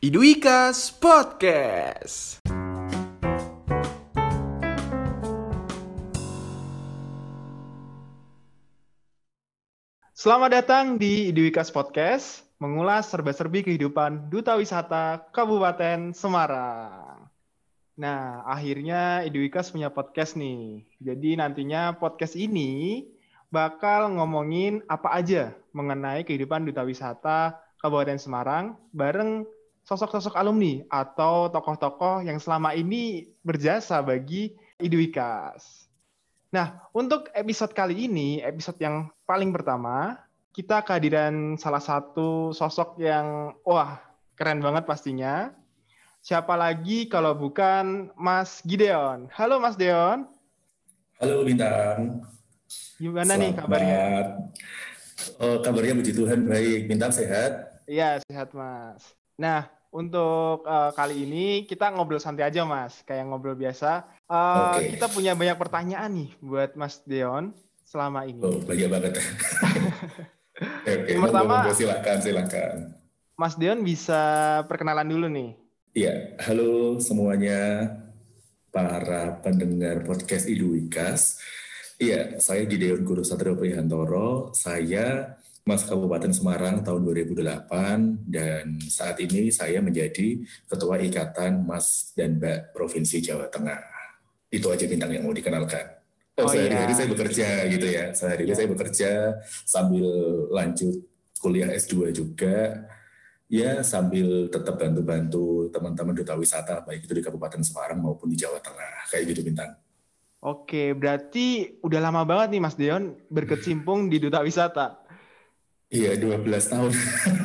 Iduikas Podcast. Selamat datang di Iduikas Podcast, mengulas serba-serbi kehidupan Duta Wisata Kabupaten Semarang. Nah, akhirnya Iduikas punya podcast nih. Jadi nantinya podcast ini bakal ngomongin apa aja mengenai kehidupan Duta Wisata Kabupaten Semarang bareng sosok-sosok alumni atau tokoh-tokoh yang selama ini berjasa bagi Iduikas. Nah, untuk episode kali ini, episode yang paling pertama, kita kehadiran salah satu sosok yang wah, keren banget pastinya. Siapa lagi kalau bukan Mas Gideon. Halo Mas Deon. Halo Bintang. Gimana Selamat. nih kabarnya? Oh, kabarnya puji Tuhan baik. Bintang sehat? Iya, sehat Mas. Nah, untuk uh, kali ini kita ngobrol santai aja mas, kayak ngobrol biasa. Uh, eh, okay. Kita punya banyak pertanyaan nih buat Mas Deon selama ini. Oh banyak banget. Oke, okay, Yang pertama, silakan silakan. Mas Deon bisa perkenalan dulu nih. Iya, halo semuanya para pendengar podcast Idu Wikas. Iya, saya Gideon Guru Satrio Prihantoro. Saya Mas Kabupaten Semarang tahun 2008 dan saat ini saya menjadi Ketua Ikatan Mas dan Mbak Provinsi Jawa Tengah. Itu aja bintang yang mau dikenalkan. Oh, oh sehari-hari iya. saya bekerja gitu ya. Sehari-hari iya. saya bekerja sambil lanjut kuliah S2 juga. Ya sambil tetap bantu-bantu teman-teman duta wisata baik itu di Kabupaten Semarang maupun di Jawa Tengah. Kayak gitu bintang. Oke, berarti udah lama banget nih Mas Deon berkecimpung di duta wisata. Iya, 12 tahun.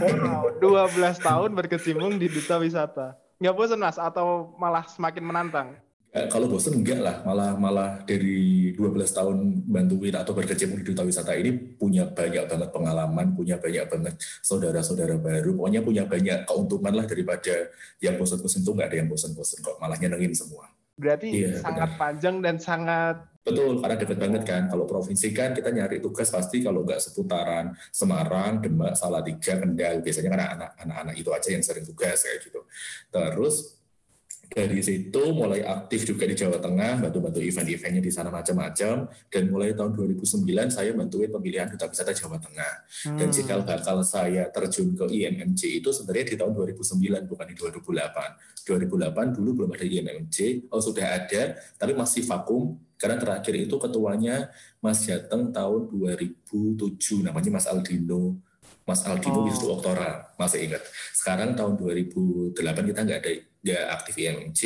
Wow, 12 tahun berkecimpung di duta wisata. Nggak bosan mas atau malah semakin menantang? Eh, kalau bosan enggak lah, malah malah dari 12 tahun bantuin atau berkecimpung di duta wisata ini punya banyak banget pengalaman, punya banyak banget saudara-saudara baru, pokoknya punya banyak keuntungan lah daripada yang bosan-bosan itu nggak ada yang bosan-bosan kok, malah nyenengin semua. Berarti iya, sangat benar. panjang dan sangat Betul, karena dekat banget kan. Kalau provinsi kan kita nyari tugas pasti kalau nggak seputaran Semarang, Demak, Salatiga, Kendal. Biasanya kan anak-anak itu aja yang sering tugas kayak gitu. Terus dari situ mulai aktif juga di Jawa Tengah, bantu-bantu event-eventnya di sana macam-macam. Dan mulai tahun 2009 saya bantuin pemilihan duta wisata Jawa Tengah. Hmm. Dan jika bakal saya terjun ke IMMC itu sebenarnya di tahun 2009 bukan di 2008. 2008 dulu belum ada IMMC, oh sudah ada, tapi masih vakum karena terakhir itu ketuanya Mas Jateng tahun 2007 namanya Mas Aldino Mas Aldino oh. Wisnu Oktora, masih ingat. Sekarang tahun 2008 kita nggak ada nggak aktif IMC.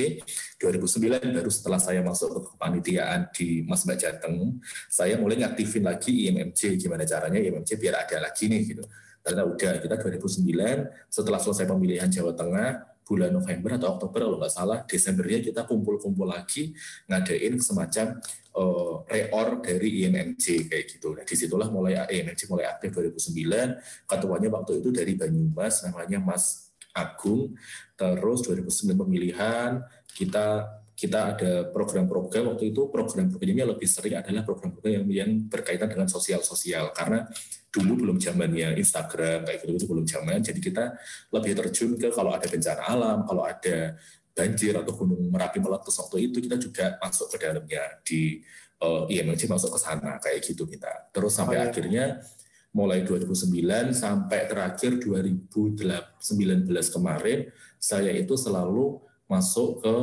2009 baru setelah saya masuk ke kepanitiaan di Mas Mbak Jateng, saya mulai ngaktifin lagi IMMC. Gimana caranya IMMC biar ada lagi nih gitu. Karena udah kita 2009 setelah selesai pemilihan Jawa Tengah bulan November atau Oktober kalau nggak salah Desembernya kita kumpul-kumpul lagi ngadain semacam uh, reor dari IMMC kayak gitu. Nah di situlah mulai IMMC mulai aktif 2009. Ketuanya waktu itu dari Banyumas namanya Mas Agung. Terus 2009 pemilihan kita kita ada program-program waktu itu program-programnya lebih sering adalah program-program yang, yang berkaitan dengan sosial-sosial karena dulu belum zamannya Instagram kayak gitu itu belum zaman jadi kita lebih terjun ke kalau ada bencana alam kalau ada banjir atau gunung merapi meletus waktu itu kita juga masuk ke dalamnya di uh, IMLC masuk ke sana kayak gitu kita terus sampai oh, iya. akhirnya mulai 2009 sampai terakhir 2019 kemarin saya itu selalu masuk ke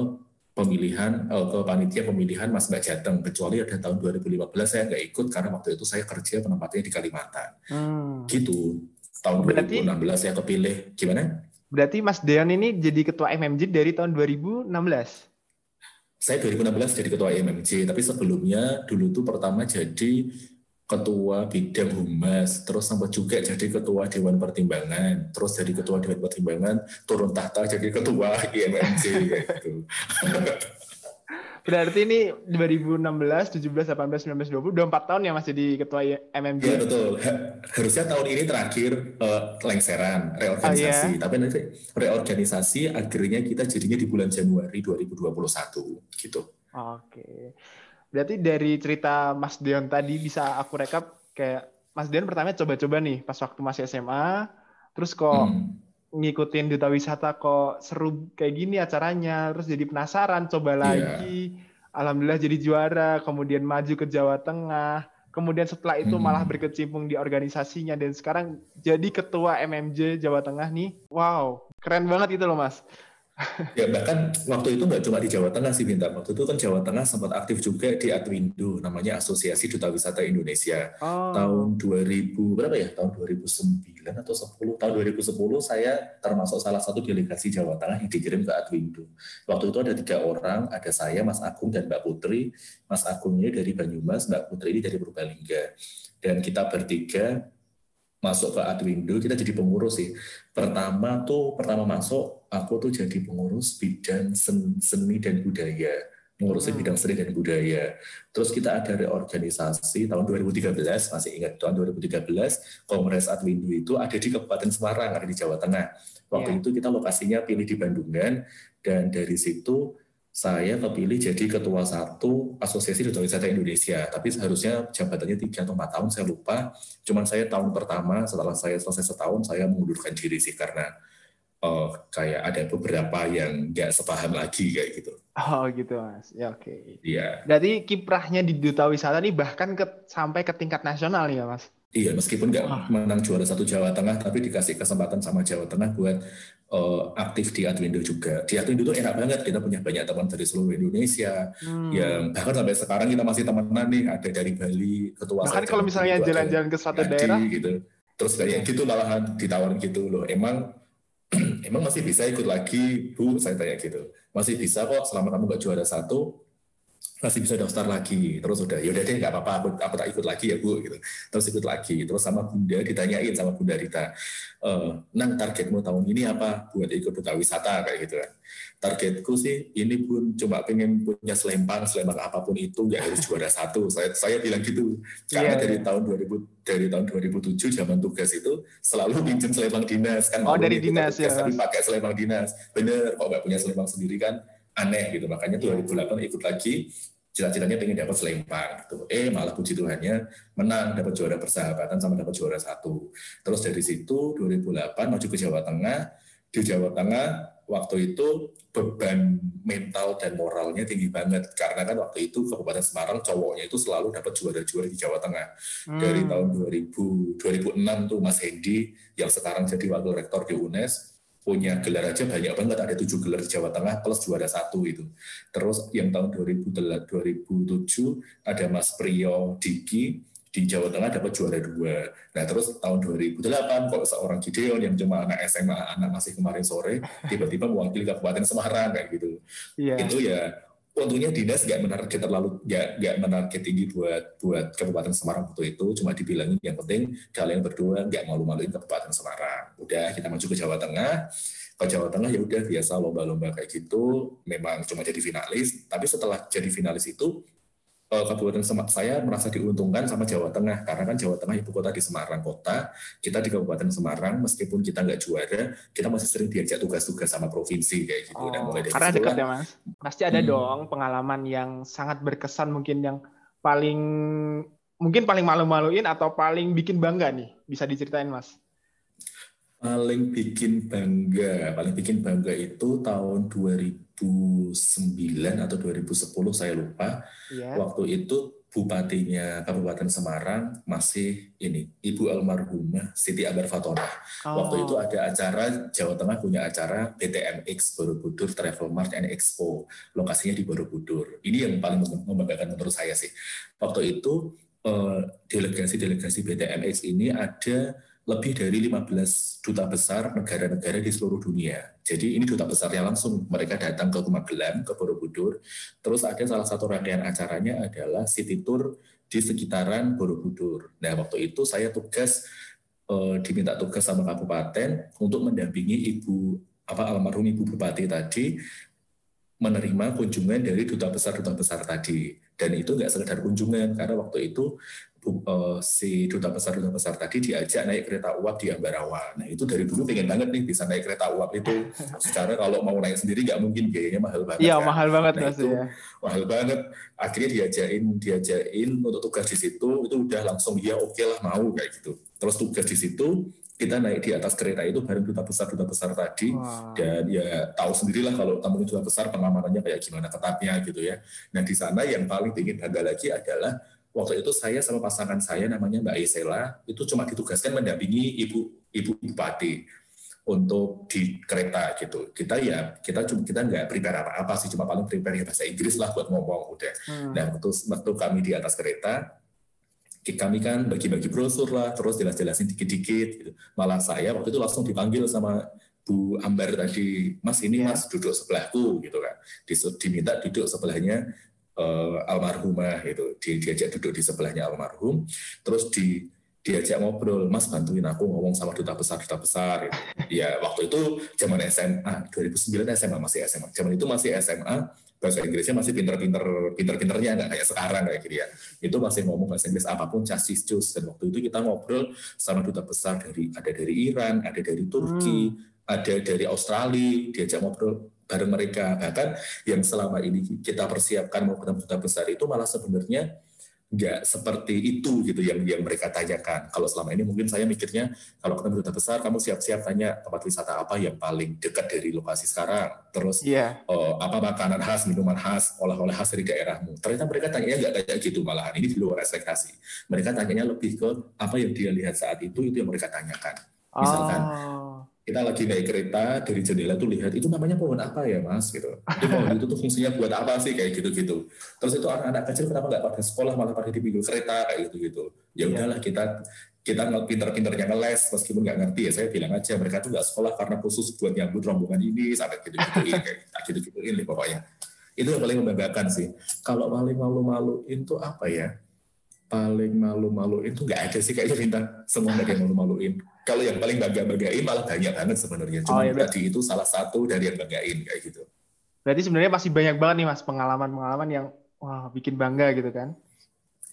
pemilihan uh, ke panitia pemilihan Mas Mbak Jateng. Kecuali ada tahun 2015 saya nggak ikut karena waktu itu saya kerja penempatnya di Kalimantan. Hmm. gitu. Tahun berarti, 2016 saya kepilih. Gimana? Berarti Mas Deon ini jadi ketua MMJ dari tahun 2016 saya 2016 jadi ketua MMJ tapi sebelumnya dulu tuh pertama jadi ketua bidang humas, terus sempat juga jadi ketua dewan pertimbangan, terus jadi ketua dewan pertimbangan, turun tahta jadi ketua IMMC gitu. Berarti ini 2016, 17, 18, 19, 20, udah 4 tahun ya masih di ketua MMJ? Iya betul. Harusnya tahun ini terakhir uh, lengseran, reorganisasi. Oh, iya? Tapi nanti reorganisasi akhirnya kita jadinya di bulan Januari 2021 gitu. Oke. Okay. Berarti dari cerita Mas Dion tadi bisa aku rekap kayak Mas Dion pertama coba-coba nih pas waktu masih SMA, terus kok hmm. ngikutin duta wisata kok seru kayak gini acaranya, terus jadi penasaran, coba Iya. lagi. Alhamdulillah jadi juara, kemudian maju ke Jawa Tengah, kemudian setelah itu malah Hmm. berkecimpung di organisasinya dan sekarang jadi ketua MMJ Jawa Tengah nih. Wow, keren banget itu loh Mas. Ya bahkan waktu itu nggak cuma di Jawa Tengah sih Bintang. Waktu itu kan Jawa Tengah sempat aktif juga di Atwindo, namanya Asosiasi Duta Wisata Indonesia. Oh, Tahun 2000 berapa ya? Tahun 2009 atau 10. Tahun 2010 saya termasuk salah satu delegasi Jawa Tengah yang dikirim ke Atwindo. Waktu itu ada tiga orang, ada saya, Mas Agung dan Mbak Putri. Mas Agungnya dari Banyumas, Mbak Putri ini dari Purbalingga. Dan kita bertiga masuk ke Atwindo, kita jadi pengurus sih. Pertama tuh, pertama masuk, aku tuh jadi pengurus bidang sen- seni dan budaya. Mengurusin Hmm. bidang seni dan budaya. Terus kita ada reorganisasi tahun 2013, masih ingat tahun 2013, Kongres Atwindo itu ada di Kabupaten Semarang, ada di Jawa Tengah. Waktu Iya. itu kita lokasinya pilih di Bandungan, dan dari situ saya kepilih jadi ketua satu Asosiasi Duta Wisata Indonesia. Tapi seharusnya jabatannya tiga atau empat tahun, saya lupa. Cuman saya tahun pertama, setelah saya selesai setahun, saya mengundurkan diri sih, karena eh, kayak ada beberapa yang nggak sepaham lagi kayak gitu. oh gitu Mas. Ya oke. Iya, Berarti kiprahnya di duta wisata nih bahkan ke, sampai ke tingkat nasional ya Mas. Iya, meskipun nggak Wah. menang juara satu Jawa Tengah, tapi dikasih kesempatan sama Jawa Tengah buat eh, aktif di Atwindo juga. Di Atwindo tuh enak banget, kita punya banyak teman dari seluruh Indonesia, Hmm. yang bahkan sampai sekarang kita masih temenan nih, ada dari Bali, ketua Bahkan kalau misalnya jalan-jalan ke suatu daerah, gitu. Terus kayak gitu malahan ditawarin gitu loh. Emang emang masih bisa ikut lagi, Bu? Saya tanya gitu. Masih bisa kok selama kamu nggak juara satu, masih bisa daftar lagi. Terus udah, yaudah deh nggak apa-apa, aku, aku tak ikut lagi ya Bu. Gitu. Terus ikut lagi. Terus sama Bunda ditanyain sama Bunda Rita, e, Nang targetmu tahun ini apa buat ikut duta wisata kayak gitu kan. Targetku sih ini pun cuma pengen punya selempang, selempang apa pun itu nggak harus juara satu. Saya saya bilang gitu. Karena Iya, dari iya. tahun 2000 dari tahun 2007 zaman tugas itu selalu pinjam selempang dinas kan. Oh, dari dinas ya, pakai selempang dinas. Bener, kok nggak punya selempang sendiri kan aneh gitu. Makanya Iya. 2008 ikut lagi cita-citanya pengen dapat selempang gitu. Eh malah puji Tuhannya menang dapat juara persahabatan sama dapat juara satu. Terus dari situ 2008 maju ke Jawa Tengah. Di Jawa Tengah waktu itu beban mental dan moralnya tinggi banget karena kan waktu itu Kabupaten Semarang cowoknya itu selalu dapat juara-juara di Jawa Tengah dari Hmm. tahun 2000 2006 tuh Mas Hendi yang sekarang jadi wakil rektor di UNES punya gelar aja banyak banget ada tujuh gelar di Jawa Tengah plus juara satu itu terus yang tahun 2008 2007 ada Mas Priyo Diki di Jawa Tengah dapat juara dua. Nah terus tahun 2008 kok seorang Gideon yang cuma anak SMA, anak masih kemarin sore, tiba-tiba mewakili Kabupaten Semarang kayak gitu Iya. itu ya untungnya dinas nggak menarget terlalu nggak nggak menarget tinggi buat buat Kabupaten Semarang waktu itu. Cuma dibilangin yang penting kalian berdua nggak malu-maluin Kabupaten Semarang. Udah kita maju ke Jawa Tengah. Ke Jawa Tengah ya udah biasa lomba-lomba kayak gitu. Memang cuma jadi finalis. Tapi setelah jadi finalis itu Kabupaten Semarang saya merasa diuntungkan sama Jawa Tengah karena kan Jawa Tengah ibu kota di Semarang kota kita di Kabupaten Semarang meskipun kita nggak juara kita masih sering diajak tugas-tugas sama provinsi kayak gitu dan Oh, mulai dari karena dekat ya Mas. Pasti ada Hmm. dong pengalaman yang sangat berkesan mungkin yang paling mungkin paling malu-maluin atau paling bikin bangga nih. Bisa diceritain Mas. Paling bikin bangga paling bikin bangga itu tahun 2009 atau 2010 saya lupa. Iya. waktu itu bupatinya Kabupaten Semarang masih ini Ibu almarhumah Siti Ambar Fatona waktu Oh. itu ada acara Jawa Tengah punya acara BTMX Borobudur Travel Mart and Expo. Lokasinya di Borobudur. Ini yang paling membanggakan menurut saya sih. Waktu itu eh, delegasi-delegasi BTMX ini ada lebih dari 15 duta besar negara-negara di seluruh dunia. Jadi ini duta besarnya langsung mereka datang ke Magelang, ke Borobudur. Terus ada salah satu rangkaian acaranya adalah city tour di sekitaran Borobudur. Nah waktu itu saya tugas eh, diminta tugas sama kabupaten untuk mendampingi ibu apa almarhum ibu bupati tadi menerima kunjungan dari duta besar duta besar tadi dan itu nggak sekedar kunjungan karena waktu itu si duta besar duta besar tadi diajak naik kereta uap di Ambarawa. Nah itu dari dulu pengen banget nih bisa naik kereta uap itu. Secara kalau mau naik sendiri nggak mungkin biayanya mahal banget. Iya, kan. mahal banget Nah, itu ya. mahal banget. Akhirnya diajain diajain untuk tugas di situ itu udah langsung ya oke lah mau kayak gitu. Terus tugas di situ kita naik di atas kereta itu bareng duta besar duta besar tadi wow. dan ya tahu sendirilah kalau tamu duta besar pengamanannya kayak gimana ketatnya gitu ya. Nah di sana yang paling ingin bangga lagi adalah waktu itu saya sama pasangan saya namanya Mbak Isela itu cuma ditugaskan mendampingi ibu ibu bupati untuk di kereta gitu. Kita ya kita cuma kita nggak prepare apa-apa sih cuma paling prepare ya bahasa Inggris lah buat ngomong udah. Hmm. Nah waktu waktu kami di atas kereta kami kan bagi-bagi brosur lah, terus jelas-jelasin dikit-dikit. Gitu. Malah saya waktu itu langsung dipanggil sama Bu Ambar tadi, Mas ini yeah. Mas duduk sebelahku gitu kan. Diminta duduk sebelahnya uh, almarhumah itu, di, diajak duduk di sebelahnya almarhum, terus di diajak ngobrol, Mas bantuin aku ngomong sama duta besar duta besar. Gitu. Ya waktu itu zaman SMA 2009 SMA masih SMA, zaman itu masih SMA bahasa Inggrisnya masih pinter-pinter pinter-pinternya nggak kayak sekarang kayak gitu ya itu masih ngomong bahasa Inggris apa pun casis cus dan waktu itu kita ngobrol sama duta besar dari ada dari Iran ada dari Turki hmm. ada dari Australia diajak ngobrol bareng mereka bahkan yang selama ini kita persiapkan mau ketemu duta besar itu malah sebenarnya nggak seperti itu gitu yang yang mereka tanyakan. Kalau selama ini mungkin saya mikirnya kalau ketemu duta besar kamu siap-siap tanya tempat wisata apa yang paling dekat dari lokasi sekarang. Terus yeah. Uh, apa makanan khas, minuman khas, oleh-oleh khas dari daerahmu. Ternyata mereka tanya nggak kayak gitu malahan. Ini di luar ekspektasi. Mereka tanyanya lebih ke apa yang dia lihat saat itu itu yang mereka tanyakan. Misalkan oh kita lagi naik kereta dari jendela tuh lihat itu namanya pohon apa ya mas? Gitu. Itu pohon itu tuh fungsinya buat apa sih? Kayak gitu gitu terus itu anak-anak kecil kenapa nggak pada sekolah malah pada di pinggul kereta kayak gitu gitu ya iya. udahlah kita kita pinter-pinternya ngeles meskipun nggak ngerti ya saya bilang aja mereka tuh nggak sekolah karena khusus buat nyambut rombongan ini sampai gitu gituin kayak gitu gituin nih pokoknya. Itu yang paling membanggakan sih. Kalau paling malu-maluin tuh apa ya paling malu-maluin tuh nggak ada sih kayaknya bintang semua nggak ada yang malu-maluin kalau yang paling bangga-banggain malah banyak banget sebenarnya. Cuma oh, iya, tadi itu salah satu dari yang banggain kayak gitu. Berarti sebenarnya masih banyak banget nih mas pengalaman-pengalaman yang wah bikin bangga gitu kan?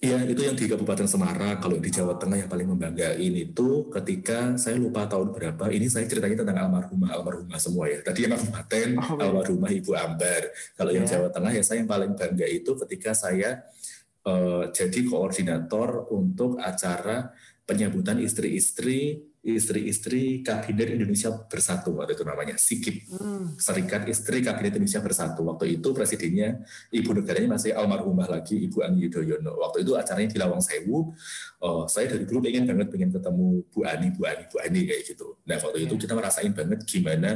Iya, itu yang di Kabupaten Semarang. Kalau di Jawa Tengah yang paling membanggain itu ketika saya lupa tahun berapa. Ini saya ceritanya tentang almarhumah, almarhumah semua ya. Tadi yang Kabupaten, oh, almarhumah Ibu Ambar. Kalau yeah. yang iya. Jawa Tengah ya saya yang paling bangga itu ketika saya uh, jadi koordinator untuk acara penyambutan istri-istri istri-istri Kabinet Indonesia Bersatu waktu itu namanya SIKIP. Hmm. Serikat Istri Kabinet Indonesia Bersatu. Waktu itu presidennya ibu negaranya masih almarhumah lagi Ibu Ani Yudhoyono. Waktu itu acaranya di Lawang Sewu. Oh, saya dari dulu pengen banget pengen ketemu Bu Ani Bu Ani Bu Ani kayak gitu. Nah waktu itu hmm. kita merasain banget gimana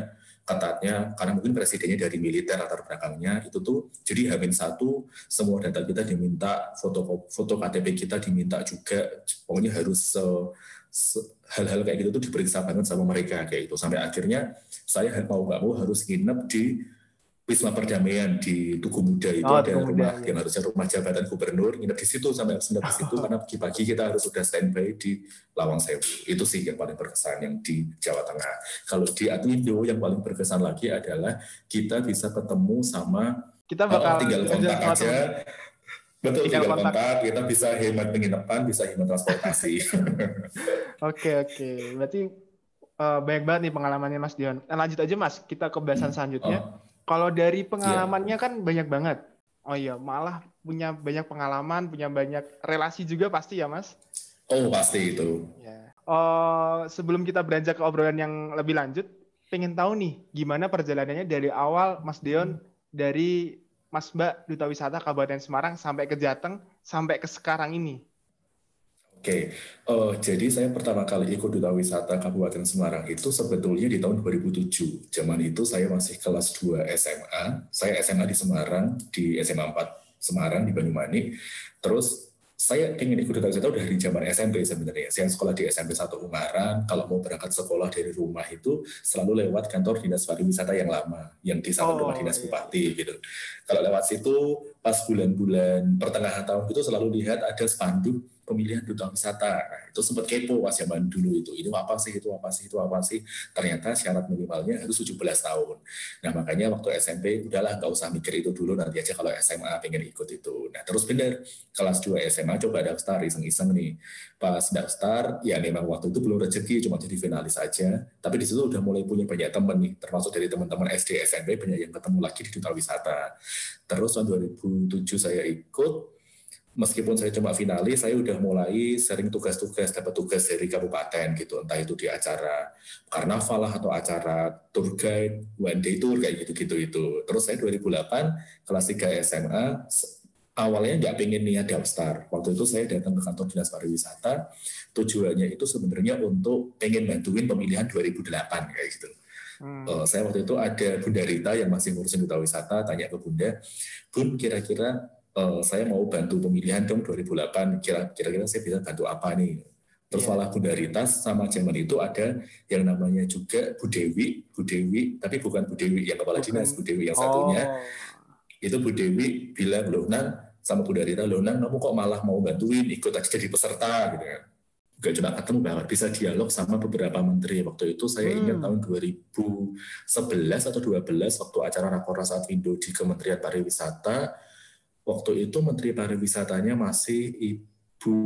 ketatnya karena mungkin presidennya dari militer latar belakangnya itu tuh jadi Hamin satu semua data kita diminta foto foto KTP kita diminta juga pokoknya harus hal-hal kayak gitu tuh diperiksa banget sama mereka kayak itu sampai akhirnya saya mau nggak mau harus nginep di Wisma Perdamaian di Tugu Muda itu oh, ada rumah ya. yang harusnya rumah jabatan gubernur nginep di situ sampai nginep di situ karena pagi-pagi kita harus sudah standby di Lawang Sewu itu sih yang paling berkesan yang di Jawa Tengah kalau di Atindo yang paling berkesan lagi adalah kita bisa ketemu sama kita bakal oh, tinggal kontak aja Betul, tinggal kontak. kontak, kita bisa hemat penginapan, bisa hemat transportasi. Oke, oke. Berarti uh, banyak banget nih pengalamannya Mas Dion. Nah, lanjut aja Mas, kita ke bahasan hmm. selanjutnya. Oh. Kalau dari pengalamannya yeah. kan banyak banget. Oh iya, malah punya banyak pengalaman, punya banyak relasi juga pasti ya Mas? Oh, pasti itu. Ya. Uh, sebelum kita beranjak ke obrolan yang lebih lanjut, pengen tahu nih gimana perjalanannya dari awal Mas Dion dari Mas Mbak Duta Wisata Kabupaten Semarang sampai ke Jateng sampai ke sekarang ini? Oke, uh, jadi saya pertama kali ikut Duta Wisata Kabupaten Semarang itu sebetulnya di tahun 2007. Zaman itu saya masih kelas 2 SMA. Saya SMA di Semarang, di SMA 4 Semarang, di Banyumanik. Terus saya ingin ikut duta wisata dari zaman SMP sebenarnya. Saya sekolah di SMP 1 Ungaran. Kalau mau berangkat sekolah dari rumah itu selalu lewat kantor dinas pariwisata yang lama, yang di samping oh, rumah dinas iya. bupati gitu. Kalau lewat situ pas bulan-bulan pertengahan tahun itu selalu lihat ada spanduk pemilihan duta wisata. Nah, itu sempat kepo pas zaman dulu itu. Ini apa sih, itu apa sih, itu apa sih. Ternyata syarat minimalnya harus 17 tahun. Nah, makanya waktu SMP, udahlah nggak usah mikir itu dulu, nanti aja kalau SMA pengen ikut itu. Nah, terus benar, kelas 2 SMA coba daftar, iseng-iseng nih. Pas daftar, ya memang waktu itu belum rezeki, cuma jadi finalis aja. Tapi di situ udah mulai punya banyak teman nih, termasuk dari teman-teman SD, SMP, banyak yang ketemu lagi di duta wisata. Terus tahun 2007 saya ikut, meskipun saya cuma finalis, saya udah mulai sering tugas-tugas, dapat tugas dari kabupaten gitu, entah itu di acara karnaval lah atau acara tour guide, one day tour kayak gitu-gitu itu. Terus saya 2008 kelas 3 SMA, awalnya nggak pengen niat daftar. Waktu itu saya datang ke kantor dinas pariwisata, tujuannya itu sebenarnya untuk pengen bantuin pemilihan 2008 kayak gitu. Hmm. Uh, saya waktu itu ada Bunda Rita yang masih ngurusin duta wisata, tanya ke Bunda, Bun kira-kira uh, saya mau bantu pemilihan dong 2008 kira-kira saya bisa bantu apa nih terus yeah. malah Bundaritas sama zaman itu ada yang namanya juga Bu Dewi Bu Dewi tapi bukan Bu Dewi yang kepala dinas Bu Dewi yang satunya oh. itu Bu Dewi bilang loh nang sama Bu Darita loh nang kamu kok malah mau bantuin ikut aja jadi peserta gitu kan gak cuma ketemu bahwa bisa dialog sama beberapa menteri waktu itu saya hmm. ingat tahun 2011 atau 12 waktu acara Rakornas Indo di Kementerian Pariwisata waktu itu Menteri Pariwisatanya masih Ibu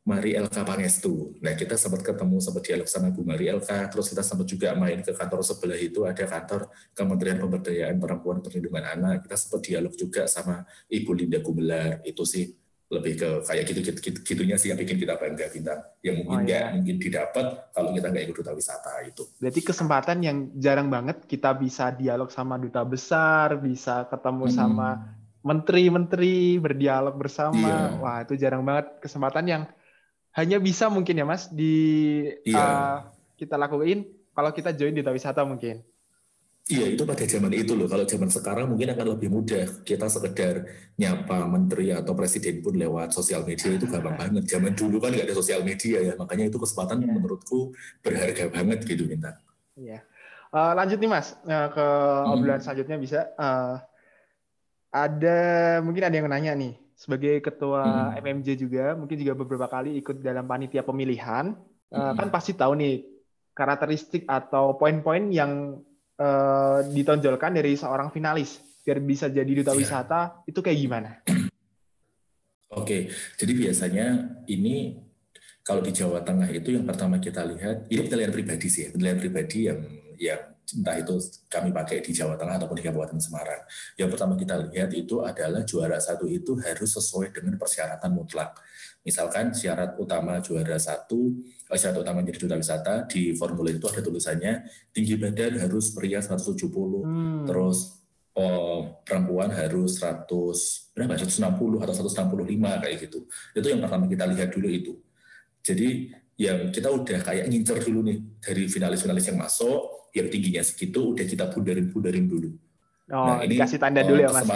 Mari Elka Pangestu. Nah kita sempat ketemu, sempat dialog sama Bu Mari Elka, terus kita sempat juga main ke kantor sebelah itu ada kantor Kementerian Pemberdayaan Perempuan Perlindungan Anak. Kita sempat dialog juga sama Ibu Linda Gumelar. Itu sih lebih ke kayak gitu, gitu, gitu gitunya sih yang bikin kita bangga kita yang mungkin oh, nggak iya. mungkin didapat kalau kita nggak ikut duta wisata itu. Berarti kesempatan yang jarang banget kita bisa dialog sama duta besar, bisa ketemu hmm. sama menteri-menteri berdialog bersama. Iya. Wah, itu jarang banget kesempatan yang hanya bisa mungkin ya Mas di iya. uh, kita lakuin kalau kita join di wisata mungkin. Iya, itu pada zaman itu loh. Kalau zaman sekarang mungkin akan lebih mudah. Kita sekedar nyapa menteri atau presiden pun lewat sosial media itu gampang banget. Zaman dulu kan nggak ada sosial media ya, makanya itu kesempatan yeah. menurutku berharga banget gitu, Minta. Iya. Uh, lanjut nih Mas, uh, ke hmm. obrolan selanjutnya bisa. Uh, ada mungkin ada yang nanya nih sebagai ketua hmm. MMJ juga mungkin juga beberapa kali ikut dalam panitia pemilihan eh, hmm. uh, kan pasti tahu nih karakteristik atau poin-poin yang uh, ditonjolkan dari seorang finalis biar bisa jadi duta yeah. wisata itu kayak gimana? Oke, jadi biasanya ini kalau di Jawa Tengah itu yang pertama kita lihat ini penilaian pribadi sih, ya, penilaian pribadi yang yang entah itu kami pakai di Jawa Tengah ataupun di Kabupaten Semarang. Yang pertama kita lihat itu adalah juara satu itu harus sesuai dengan persyaratan mutlak. Misalkan syarat utama juara satu, eh, syarat utama jadi duta wisata di formulir itu ada tulisannya tinggi badan harus pria 170, hmm. terus oh, perempuan harus 100 berapa 160 atau 165 kayak gitu. Itu yang pertama kita lihat dulu itu. Jadi yang kita udah kayak ngincer dulu nih dari finalis-finalis yang masuk, yang tingginya segitu udah kita bundarin-bundarin dulu. Oh, nah, ini kasih tanda dulu ya, Mas.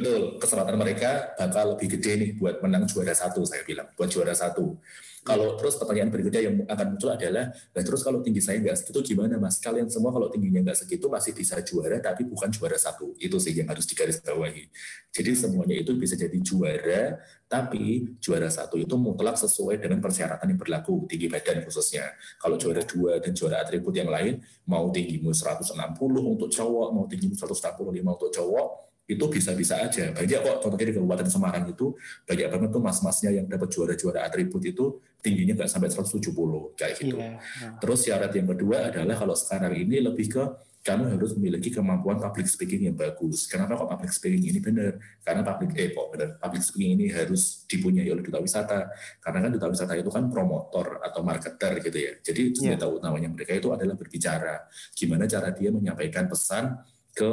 Betul, kesempatan mereka bakal lebih gede nih buat menang juara satu, saya bilang. Buat juara satu. Kalau terus pertanyaan berikutnya yang akan muncul adalah, nah terus kalau tinggi saya nggak segitu gimana mas? Kalian semua kalau tingginya nggak segitu masih bisa juara, tapi bukan juara satu. Itu sih yang harus digarisbawahi. Jadi semuanya itu bisa jadi juara, tapi juara satu itu mutlak sesuai dengan persyaratan yang berlaku, tinggi badan khususnya. Kalau juara dua dan juara atribut yang lain, mau tinggimu 160 untuk cowok, mau tinggimu 165 untuk cowok, itu bisa-bisa aja. Banyak kok, contohnya di Kabupaten Semarang itu, banyak banget tuh mas-masnya yang dapat juara-juara atribut itu tingginya nggak sampai 170, kayak gitu. Yeah. Iya. Terus syarat yang kedua adalah kalau sekarang ini lebih ke kamu harus memiliki kemampuan public speaking yang bagus. Kenapa kok public speaking ini benar? Karena public eh kok benar public speaking ini harus dipunyai oleh duta wisata. Karena kan duta wisata itu kan promotor atau marketer gitu ya. Jadi yeah. tahu namanya mereka itu adalah berbicara. Gimana cara dia menyampaikan pesan ke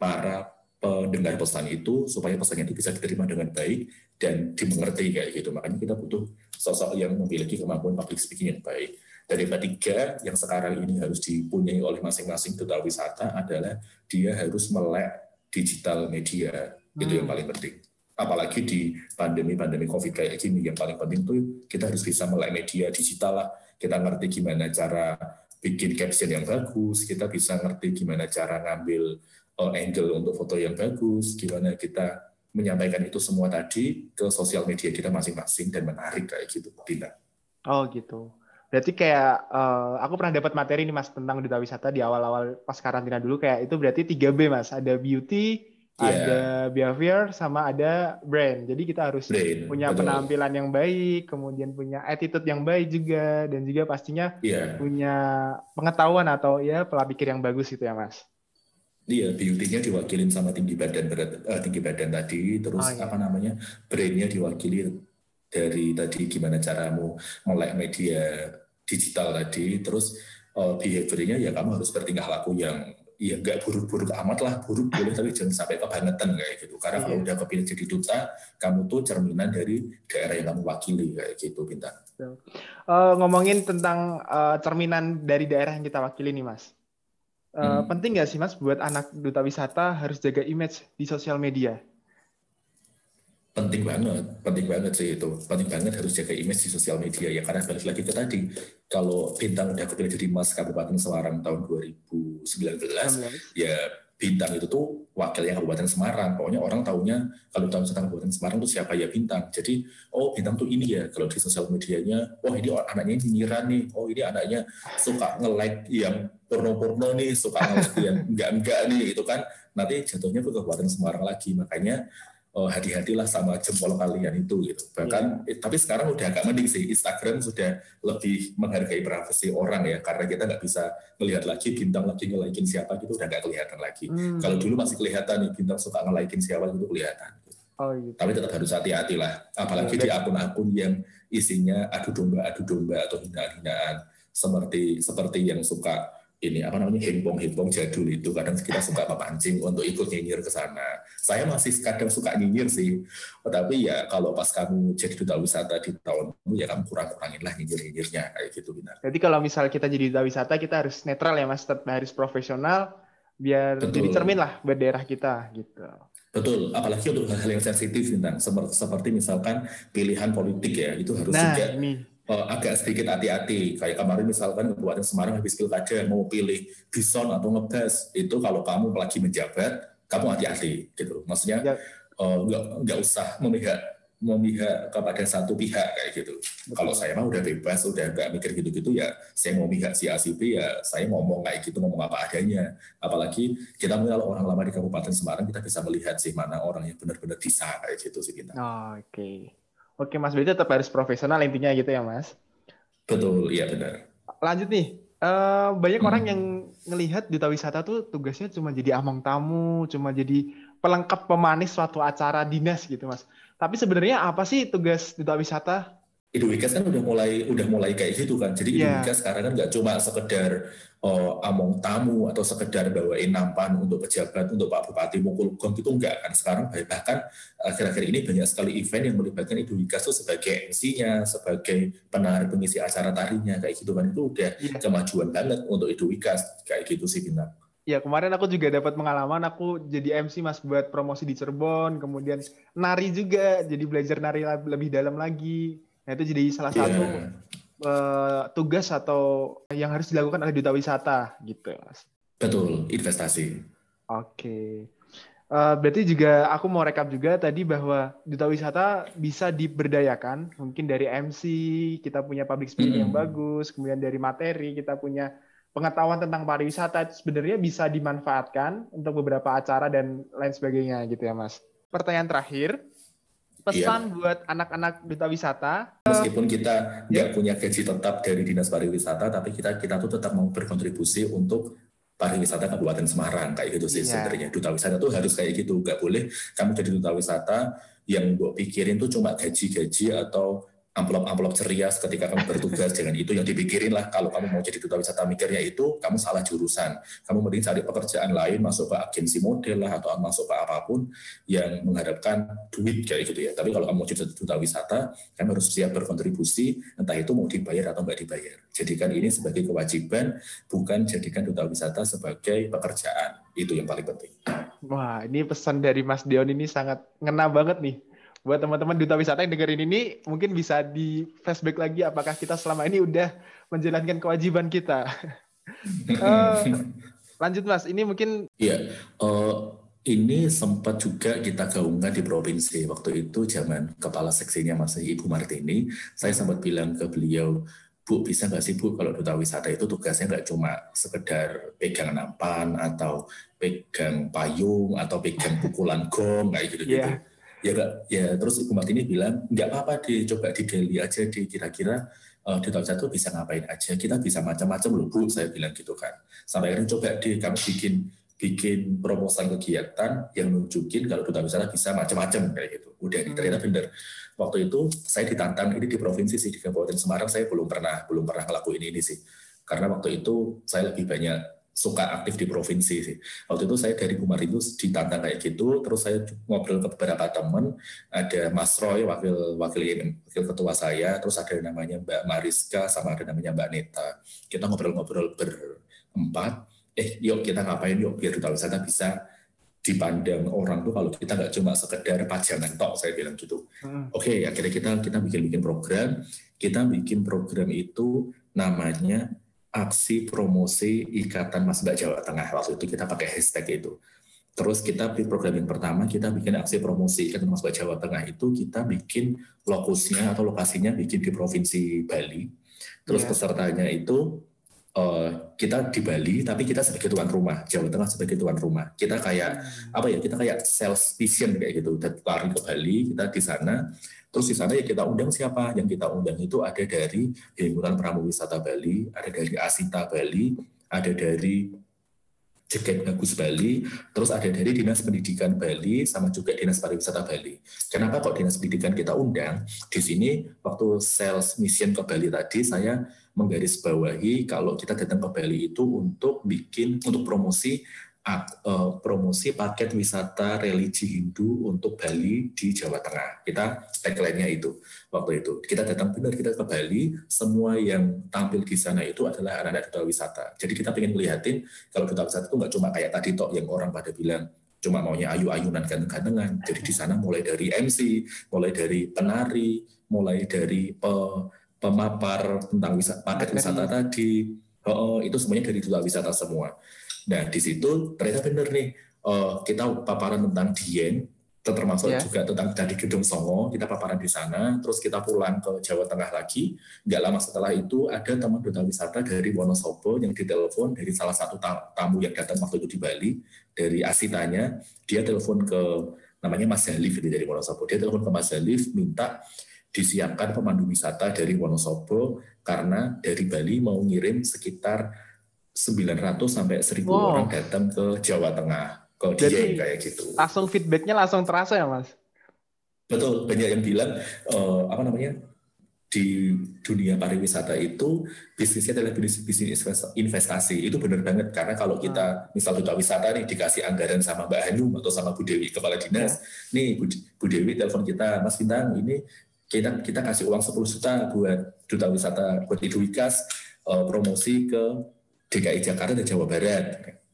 para pendengar pesan itu supaya pesannya itu bisa diterima dengan baik dan dimengerti kayak gitu. Makanya kita butuh sosok yang memiliki kemampuan public speaking yang baik. Yang ketiga yang sekarang ini harus dipunyai oleh masing-masing duta wisata adalah dia harus melek digital media. Hmm. Itu yang hmm. paling penting. Apalagi di pandemi-pandemi COVID kayak gini, yang paling penting tuh kita harus bisa melek media digital lah. Kita ngerti gimana cara bikin caption yang bagus, kita bisa ngerti gimana cara ngambil angle untuk foto yang bagus, gimana kita menyampaikan itu semua tadi ke sosial media kita masing-masing dan menarik kayak gitu, Dina. Oh gitu. Berarti kayak uh, aku pernah dapat materi nih Mas tentang duta wisata di awal-awal pas karantina dulu kayak itu berarti 3B Mas. Ada beauty, yeah. ada behavior sama ada brand. Jadi kita harus brand, punya betul. penampilan yang baik, kemudian punya attitude yang baik juga dan juga pastinya yeah. punya pengetahuan atau ya pola pikir yang bagus gitu ya Mas. Iya, beauty-nya diwakilin sama tinggi badan berat, uh, tinggi badan tadi, terus oh, iya. apa namanya, brain-nya diwakili dari tadi gimana caramu melek media digital tadi, terus uh, behavior-nya ya kamu harus bertingkah laku yang ya nggak buruk-buruk amat lah, buruk boleh tapi jangan sampai kebangetan kayak gitu. Karena kalau iya. udah kepilih jadi duta, kamu tuh cerminan dari daerah yang kamu wakili kayak gitu, Bintang. Uh, ngomongin tentang uh, cerminan dari daerah yang kita wakili nih, Mas Uh, hmm. Penting nggak sih mas buat anak duta wisata harus jaga image di sosial media? Penting banget, penting banget sih itu. Penting banget harus jaga image di sosial media ya karena balik lagi ke tadi kalau bintang udah kepilih jadi Mas Kabupaten Semarang tahun 2019 19. ya Bintang itu tuh wakilnya Kabupaten Semarang. Pokoknya orang tahunya kalau tahu tentang Kabupaten Semarang tuh siapa ya Bintang. Jadi, oh Bintang tuh ini ya. Kalau di sosial medianya, oh ini anaknya nyinyiran nih. Oh ini anaknya suka nge-like yang porno-porno nih, suka nge-like yang enggak-enggak nih. Itu kan nanti jatuhnya ke Kabupaten Semarang lagi. Makanya oh, hati-hatilah sama jempol kalian itu gitu. Bahkan yeah. eh, tapi sekarang udah agak mending sih Instagram sudah lebih menghargai privasi orang ya karena kita nggak bisa melihat lagi bintang lagi ngelaikin siapa gitu udah nggak kelihatan lagi. Hmm. Kalau dulu masih kelihatan nih bintang suka ngelaikin siapa gitu kelihatan. Oh, gitu. Tapi tetap harus hati-hati lah, apalagi ya, di akun-akun yang isinya adu domba, adu domba atau hinaan-hinaan seperti seperti yang suka ini apa namanya himpong-himpong jadul itu kadang kita suka pancing untuk ikut nyinyir ke sana. Saya masih kadang suka nyinyir sih, tapi ya kalau pas kamu jadi duta wisata di tahun itu ya kamu kurang-kurangin lah nyinyir-nyinyirnya kayak gitu benar. Jadi kalau misal kita jadi duta wisata kita harus netral ya mas, tetap harus profesional biar Betul. jadi cermin lah buat daerah kita gitu. Betul, apalagi untuk hal-hal yang sensitif tentang seperti misalkan pilihan politik ya itu harus nah, juga ini uh, agak sedikit hati-hati. Kayak kemarin misalkan Kabupaten Semarang habis pilkada mau pilih bison atau ngebas, itu kalau kamu lagi menjabat, kamu hati-hati gitu. Maksudnya ya. uh, nggak nggak usah memihak memihak kepada satu pihak kayak gitu. Betul. Kalau saya mah udah bebas, udah nggak mikir gitu-gitu ya, saya mau mihak si A si B ya, saya ngomong kayak gitu, ngomong apa adanya. Apalagi kita kalau orang lama di Kabupaten Semarang, kita bisa melihat sih mana orang yang benar-benar bisa kayak gitu sih kita. Oh, Oke. Okay. Oke Mas, berarti tetap harus profesional intinya gitu ya Mas? Betul, iya benar. Lanjut nih, uh, banyak hmm. orang yang ngelihat duta wisata tuh tugasnya cuma jadi among tamu, cuma jadi pelengkap pemanis suatu acara dinas gitu Mas. Tapi sebenarnya apa sih tugas duta wisata? Idowika kan udah mulai udah mulai kayak gitu kan. Jadi yeah. sekarang kan nggak cuma sekedar uh, among tamu atau sekedar bawain nampan untuk pejabat, untuk Pak Bupati mukul gong itu enggak kan. Sekarang bahkan akhir-akhir ini banyak sekali event yang melibatkan Idowika itu sebagai MC-nya, sebagai penari pengisi acara tarinya kayak gitu kan. Itu udah yeah. kemajuan banget untuk Idowika kayak gitu sih Bintang. Ya kemarin aku juga dapat pengalaman aku jadi MC mas buat promosi di Cirebon, kemudian nari juga, jadi belajar nari lebih dalam lagi. Nah itu jadi salah yeah. satu uh, tugas atau yang harus dilakukan oleh duta wisata gitu. Betul, investasi. Oke. Okay. Uh, eh, berarti juga aku mau rekap juga tadi bahwa duta wisata bisa diberdayakan, mungkin dari MC kita punya public speaking mm yang bagus, kemudian dari materi kita punya pengetahuan tentang pariwisata sebenarnya bisa dimanfaatkan untuk beberapa acara dan lain sebagainya gitu ya Mas. Pertanyaan terakhir, pesan iya. buat anak-anak duta wisata. Meskipun kita nggak yeah. punya gaji tetap dari dinas pariwisata, tapi kita kita tuh tetap mau berkontribusi untuk pariwisata Kabupaten Semarang kayak gitu sih yeah. sebenarnya. Duta wisata tuh harus kayak gitu, nggak boleh kamu jadi duta wisata yang gue pikirin tuh cuma gaji-gaji atau amplop-amplop ceria ketika kamu bertugas dengan itu yang dipikirin lah kalau kamu mau jadi duta wisata mikirnya itu kamu salah jurusan. Kamu mending cari pekerjaan lain masuk ke agensi model lah atau masuk ke apa pun yang mengharapkan duit kayak gitu ya. Tapi kalau kamu mau jadi duta wisata kamu harus siap berkontribusi entah itu mau dibayar atau nggak dibayar. Jadikan ini sebagai kewajiban bukan jadikan duta wisata sebagai pekerjaan. Itu yang paling penting. Wah ini pesan dari Mas Dion ini sangat ngena banget nih buat teman-teman duta wisata yang dengerin ini mungkin bisa di flashback lagi apakah kita selama ini udah menjalankan kewajiban kita. uh, lanjut mas, ini mungkin. Iya, uh, ini sempat juga kita gaungkan di provinsi waktu itu zaman kepala seksinya masih Ibu Martini. Saya sempat bilang ke beliau, Bu bisa nggak sih Bu kalau duta wisata itu tugasnya nggak cuma sekedar pegang nampan atau pegang payung atau pegang pukulan gong kayak gitu-gitu. Yeah ya gak, ya terus Ibu Martini bilang nggak apa-apa deh coba digali aja di kira-kira uh, di tahun satu bisa ngapain aja kita bisa macam-macam loh Bu saya bilang gitu kan sampai akhirnya coba deh kamu bikin bikin proposal kegiatan yang nunjukin kalau duta wisata bisa macam-macam kayak gitu. Udah hmm. ternyata bener. Waktu itu saya ditantang ini di provinsi sih di Kabupaten Semarang saya belum pernah belum pernah ngelakuin ini sih. Karena waktu itu saya lebih banyak suka aktif di provinsi sih. Waktu itu saya dari itu ditantang kayak gitu, terus saya ngobrol ke beberapa teman, ada Mas Roy wakil wakil wakil ketua saya, terus ada namanya Mbak Mariska sama ada namanya Mbak Neta. Kita ngobrol-ngobrol berempat, eh yuk kita ngapain yuk biar duta wisata bisa dipandang orang tuh kalau kita nggak cuma sekedar pajangan tok saya bilang gitu. Hmm. Oke, okay, akhirnya kita kita bikin bikin program. Kita bikin program itu namanya aksi promosi Ikatan Mas Mbak Jawa Tengah. Waktu itu kita pakai hashtag itu. Terus kita di program yang pertama kita bikin aksi promosi Ikatan Mas Mbak Jawa Tengah itu kita bikin lokusnya atau lokasinya bikin di provinsi Bali. Terus yeah. pesertanya itu uh, kita di Bali tapi kita sebagai tuan rumah Jawa Tengah sebagai tuan rumah kita kayak hmm. apa ya kita kayak sales vision kayak gitu dan lari ke Bali kita di sana terus di sana ya kita undang siapa yang kita undang itu ada dari himpunan pramu wisata Bali ada dari Asita Bali ada dari Jeket Bagus Bali, terus ada dari Dinas Pendidikan Bali, sama juga Dinas Pariwisata Bali. Kenapa kok Dinas Pendidikan kita undang? Di sini waktu sales mission ke Bali tadi, saya menggarisbawahi kalau kita datang ke Bali itu untuk bikin, untuk promosi uh, promosi paket wisata religi Hindu untuk Bali di Jawa Tengah. Kita tagline-nya itu waktu itu. Kita datang benar kita ke Bali, semua yang tampil di sana itu adalah anak-anak duta wisata. Jadi kita ingin melihatin kalau duta wisata itu nggak cuma kayak tadi tok yang orang pada bilang cuma maunya ayu-ayunan ganteng-gantengan. Jadi di sana mulai dari MC, mulai dari penari, mulai dari pe, pemapar tentang wisata, paket wisata tadi, oh, itu semuanya dari duta wisata semua. Nah, di situ ternyata benar nih, uh, kita paparan tentang Dieng, termasuk yeah. juga tentang dari Gedung Songo, kita paparan di sana, terus kita pulang ke Jawa Tengah lagi. Nggak lama setelah itu ada teman duta wisata dari Wonosobo yang ditelepon dari salah satu tamu yang datang waktu itu di Bali, dari Asitanya, dia telepon ke namanya Mas Halif dari Wonosobo. Dia telepon ke Mas Halif minta disiapkan pemandu wisata dari Wonosobo karena dari Bali mau ngirim sekitar 900 sampai 1000 wow. orang datang ke Jawa Tengah ke Dieng kayak gitu. Langsung feedbacknya langsung terasa ya mas? Betul, banyak yang bilang uh, apa namanya di dunia pariwisata itu bisnisnya adalah bisnis, bisnis investasi itu benar banget karena kalau kita hmm. misal duta wisata nih dikasih anggaran sama Mbak Hanum atau sama Bu Dewi kepala dinas ya. nih Bu, Bu Dewi telepon kita Mas Bintang ini kita kita kasih uang 10 juta buat duta wisata buat Idu Wikas uh, promosi ke DKI Jakarta dan Jawa Barat.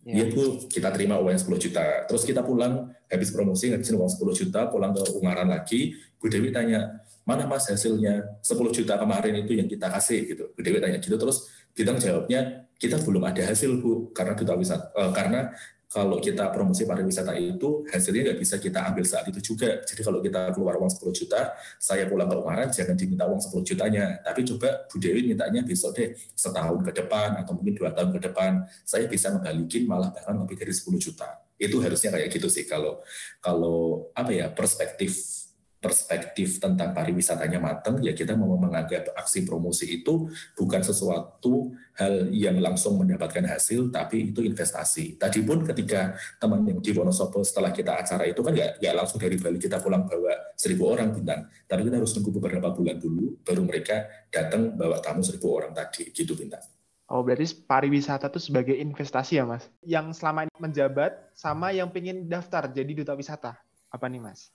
Ya. Iya Bu, kita terima uang 10 juta. Terus kita pulang, habis promosi, ngabisin uang 10 juta, pulang ke Ungaran lagi. Bu Dewi tanya, mana mas hasilnya 10 juta kemarin itu yang kita kasih gitu. Bu Dewi tanya gitu, terus bintang jawabnya, kita belum ada hasil Bu, karena duta wisata, uh, karena kalau kita promosi pariwisata itu hasilnya nggak bisa kita ambil saat itu juga. Jadi kalau kita keluar uang 10 juta, saya pulang ke Ungaran jangan diminta uang 10 jutanya. Tapi coba Bu Dewi mintanya besok deh setahun ke depan atau mungkin dua tahun ke depan, saya bisa ngebalikin malah bahkan lebih dari 10 juta. Itu harusnya kayak gitu sih kalau kalau apa ya perspektif perspektif tentang pariwisatanya matang, ya kita mau menganggap aksi promosi itu bukan sesuatu hal yang langsung mendapatkan hasil, tapi itu investasi. Tadi pun ketika teman yang di Wonosobo setelah kita acara itu kan nggak nggak langsung dari Bali kita pulang bawa seribu orang bintang, tapi kita harus nunggu beberapa bulan dulu, baru mereka datang bawa tamu seribu orang tadi, gitu bintang. Oh, berarti pariwisata itu sebagai investasi ya, Mas? Yang selama ini menjabat sama yang pengen daftar jadi duta wisata. Apa nih, Mas?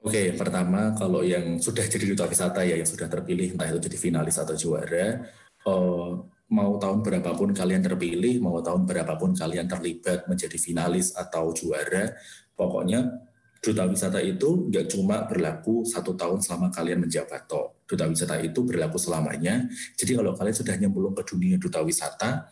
Oke, pertama kalau yang sudah jadi duta wisata ya, yang sudah terpilih entah itu jadi finalis atau juara, uh, mau tahun berapapun kalian terpilih, mau tahun berapapun kalian terlibat menjadi finalis atau juara, pokoknya duta wisata itu nggak cuma berlaku satu tahun selama kalian menjabat toh. Duta wisata itu berlaku selamanya. Jadi kalau kalian sudah nyemplung ke dunia duta wisata,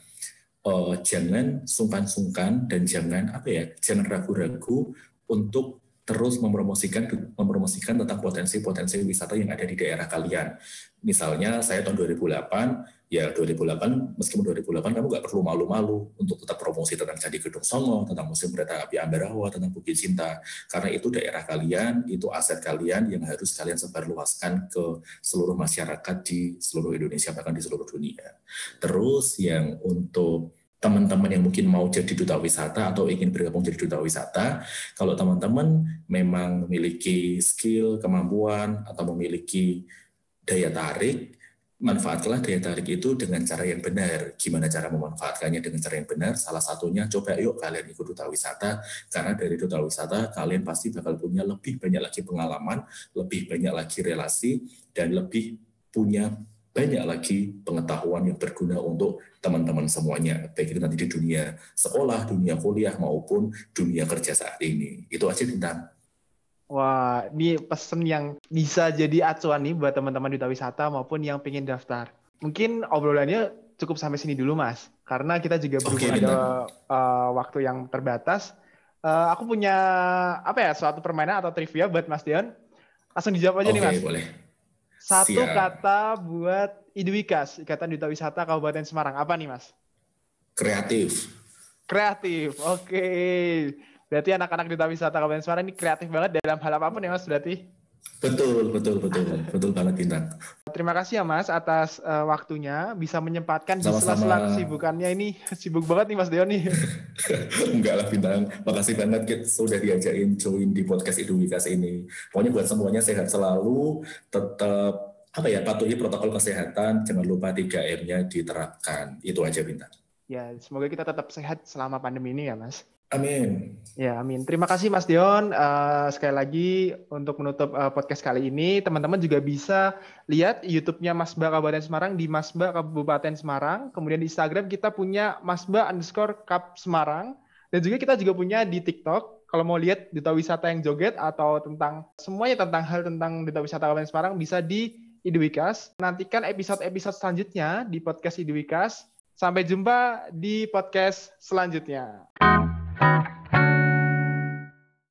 uh, jangan sungkan-sungkan dan jangan apa ya, jangan ragu-ragu untuk terus mempromosikan mempromosikan tentang potensi-potensi wisata yang ada di daerah kalian. Misalnya saya tahun 2008, ya 2008 meskipun 2008 kamu nggak perlu malu-malu untuk tetap promosi tentang Candi Gedung Songo, tentang Museum Kereta Api Ambarawa, tentang Bukit Cinta, karena itu daerah kalian, itu aset kalian yang harus kalian sebarluaskan ke seluruh masyarakat di seluruh Indonesia bahkan di seluruh dunia. Terus yang untuk teman-teman yang mungkin mau jadi duta wisata atau ingin bergabung jadi duta wisata, kalau teman-teman memang memiliki skill, kemampuan, atau memiliki daya tarik, manfaatkanlah daya tarik itu dengan cara yang benar. Gimana cara memanfaatkannya dengan cara yang benar? Salah satunya coba yuk kalian ikut duta wisata, karena dari duta wisata kalian pasti bakal punya lebih banyak lagi pengalaman, lebih banyak lagi relasi, dan lebih punya banyak lagi pengetahuan yang berguna untuk teman-teman semuanya, baik itu nanti di dunia sekolah, dunia kuliah, maupun dunia kerja saat ini. Itu aja bintang. Wah, ini pesen yang bisa jadi acuan nih buat teman-teman duta wisata maupun yang pengen daftar. Mungkin obrolannya cukup sampai sini dulu, Mas. Karena kita juga berhubung okay, ada uh, waktu yang terbatas. Uh, aku punya apa ya suatu permainan atau trivia buat Mas Dion. Langsung dijawab aja okay, nih, Mas. boleh. Satu Siap. kata buat Idwikas, Ikatan Duta Wisata Kabupaten Semarang. Apa nih, Mas? Kreatif. Kreatif. Oke. Okay. Berarti anak-anak Duta Wisata Kabupaten Semarang ini kreatif banget dalam hal apa pun ya, Mas, berarti? Betul, betul, betul. betul banget, Bintang. Terima kasih ya, Mas, atas uh, waktunya. Bisa menyempatkan di sela-sela kesibukannya ini. Sibuk banget nih, Mas Deon nih. Enggak lah, Bintang. Makasih banget kita sudah diajakin join di podcast Idwikas ini. Pokoknya buat semuanya sehat selalu, tetap apa ya patuhi protokol kesehatan, jangan lupa 3M-nya diterapkan. Itu aja bintang. Ya, semoga kita tetap sehat selama pandemi ini ya, Mas. Amin. Ya, amin. Terima kasih Mas Dion. Uh, sekali lagi untuk menutup uh, podcast kali ini, teman-teman juga bisa lihat YouTube-nya Masba Kabupaten Semarang di Masba Kabupaten Semarang. Kemudian di Instagram kita punya Masba underscore Kap Semarang. Dan juga kita juga punya di TikTok. Kalau mau lihat duta wisata yang joget atau tentang semuanya tentang hal tentang duta wisata Kabupaten Semarang bisa di Idwikas. Nantikan episode-episode selanjutnya di podcast Idwikas. Sampai jumpa di podcast selanjutnya.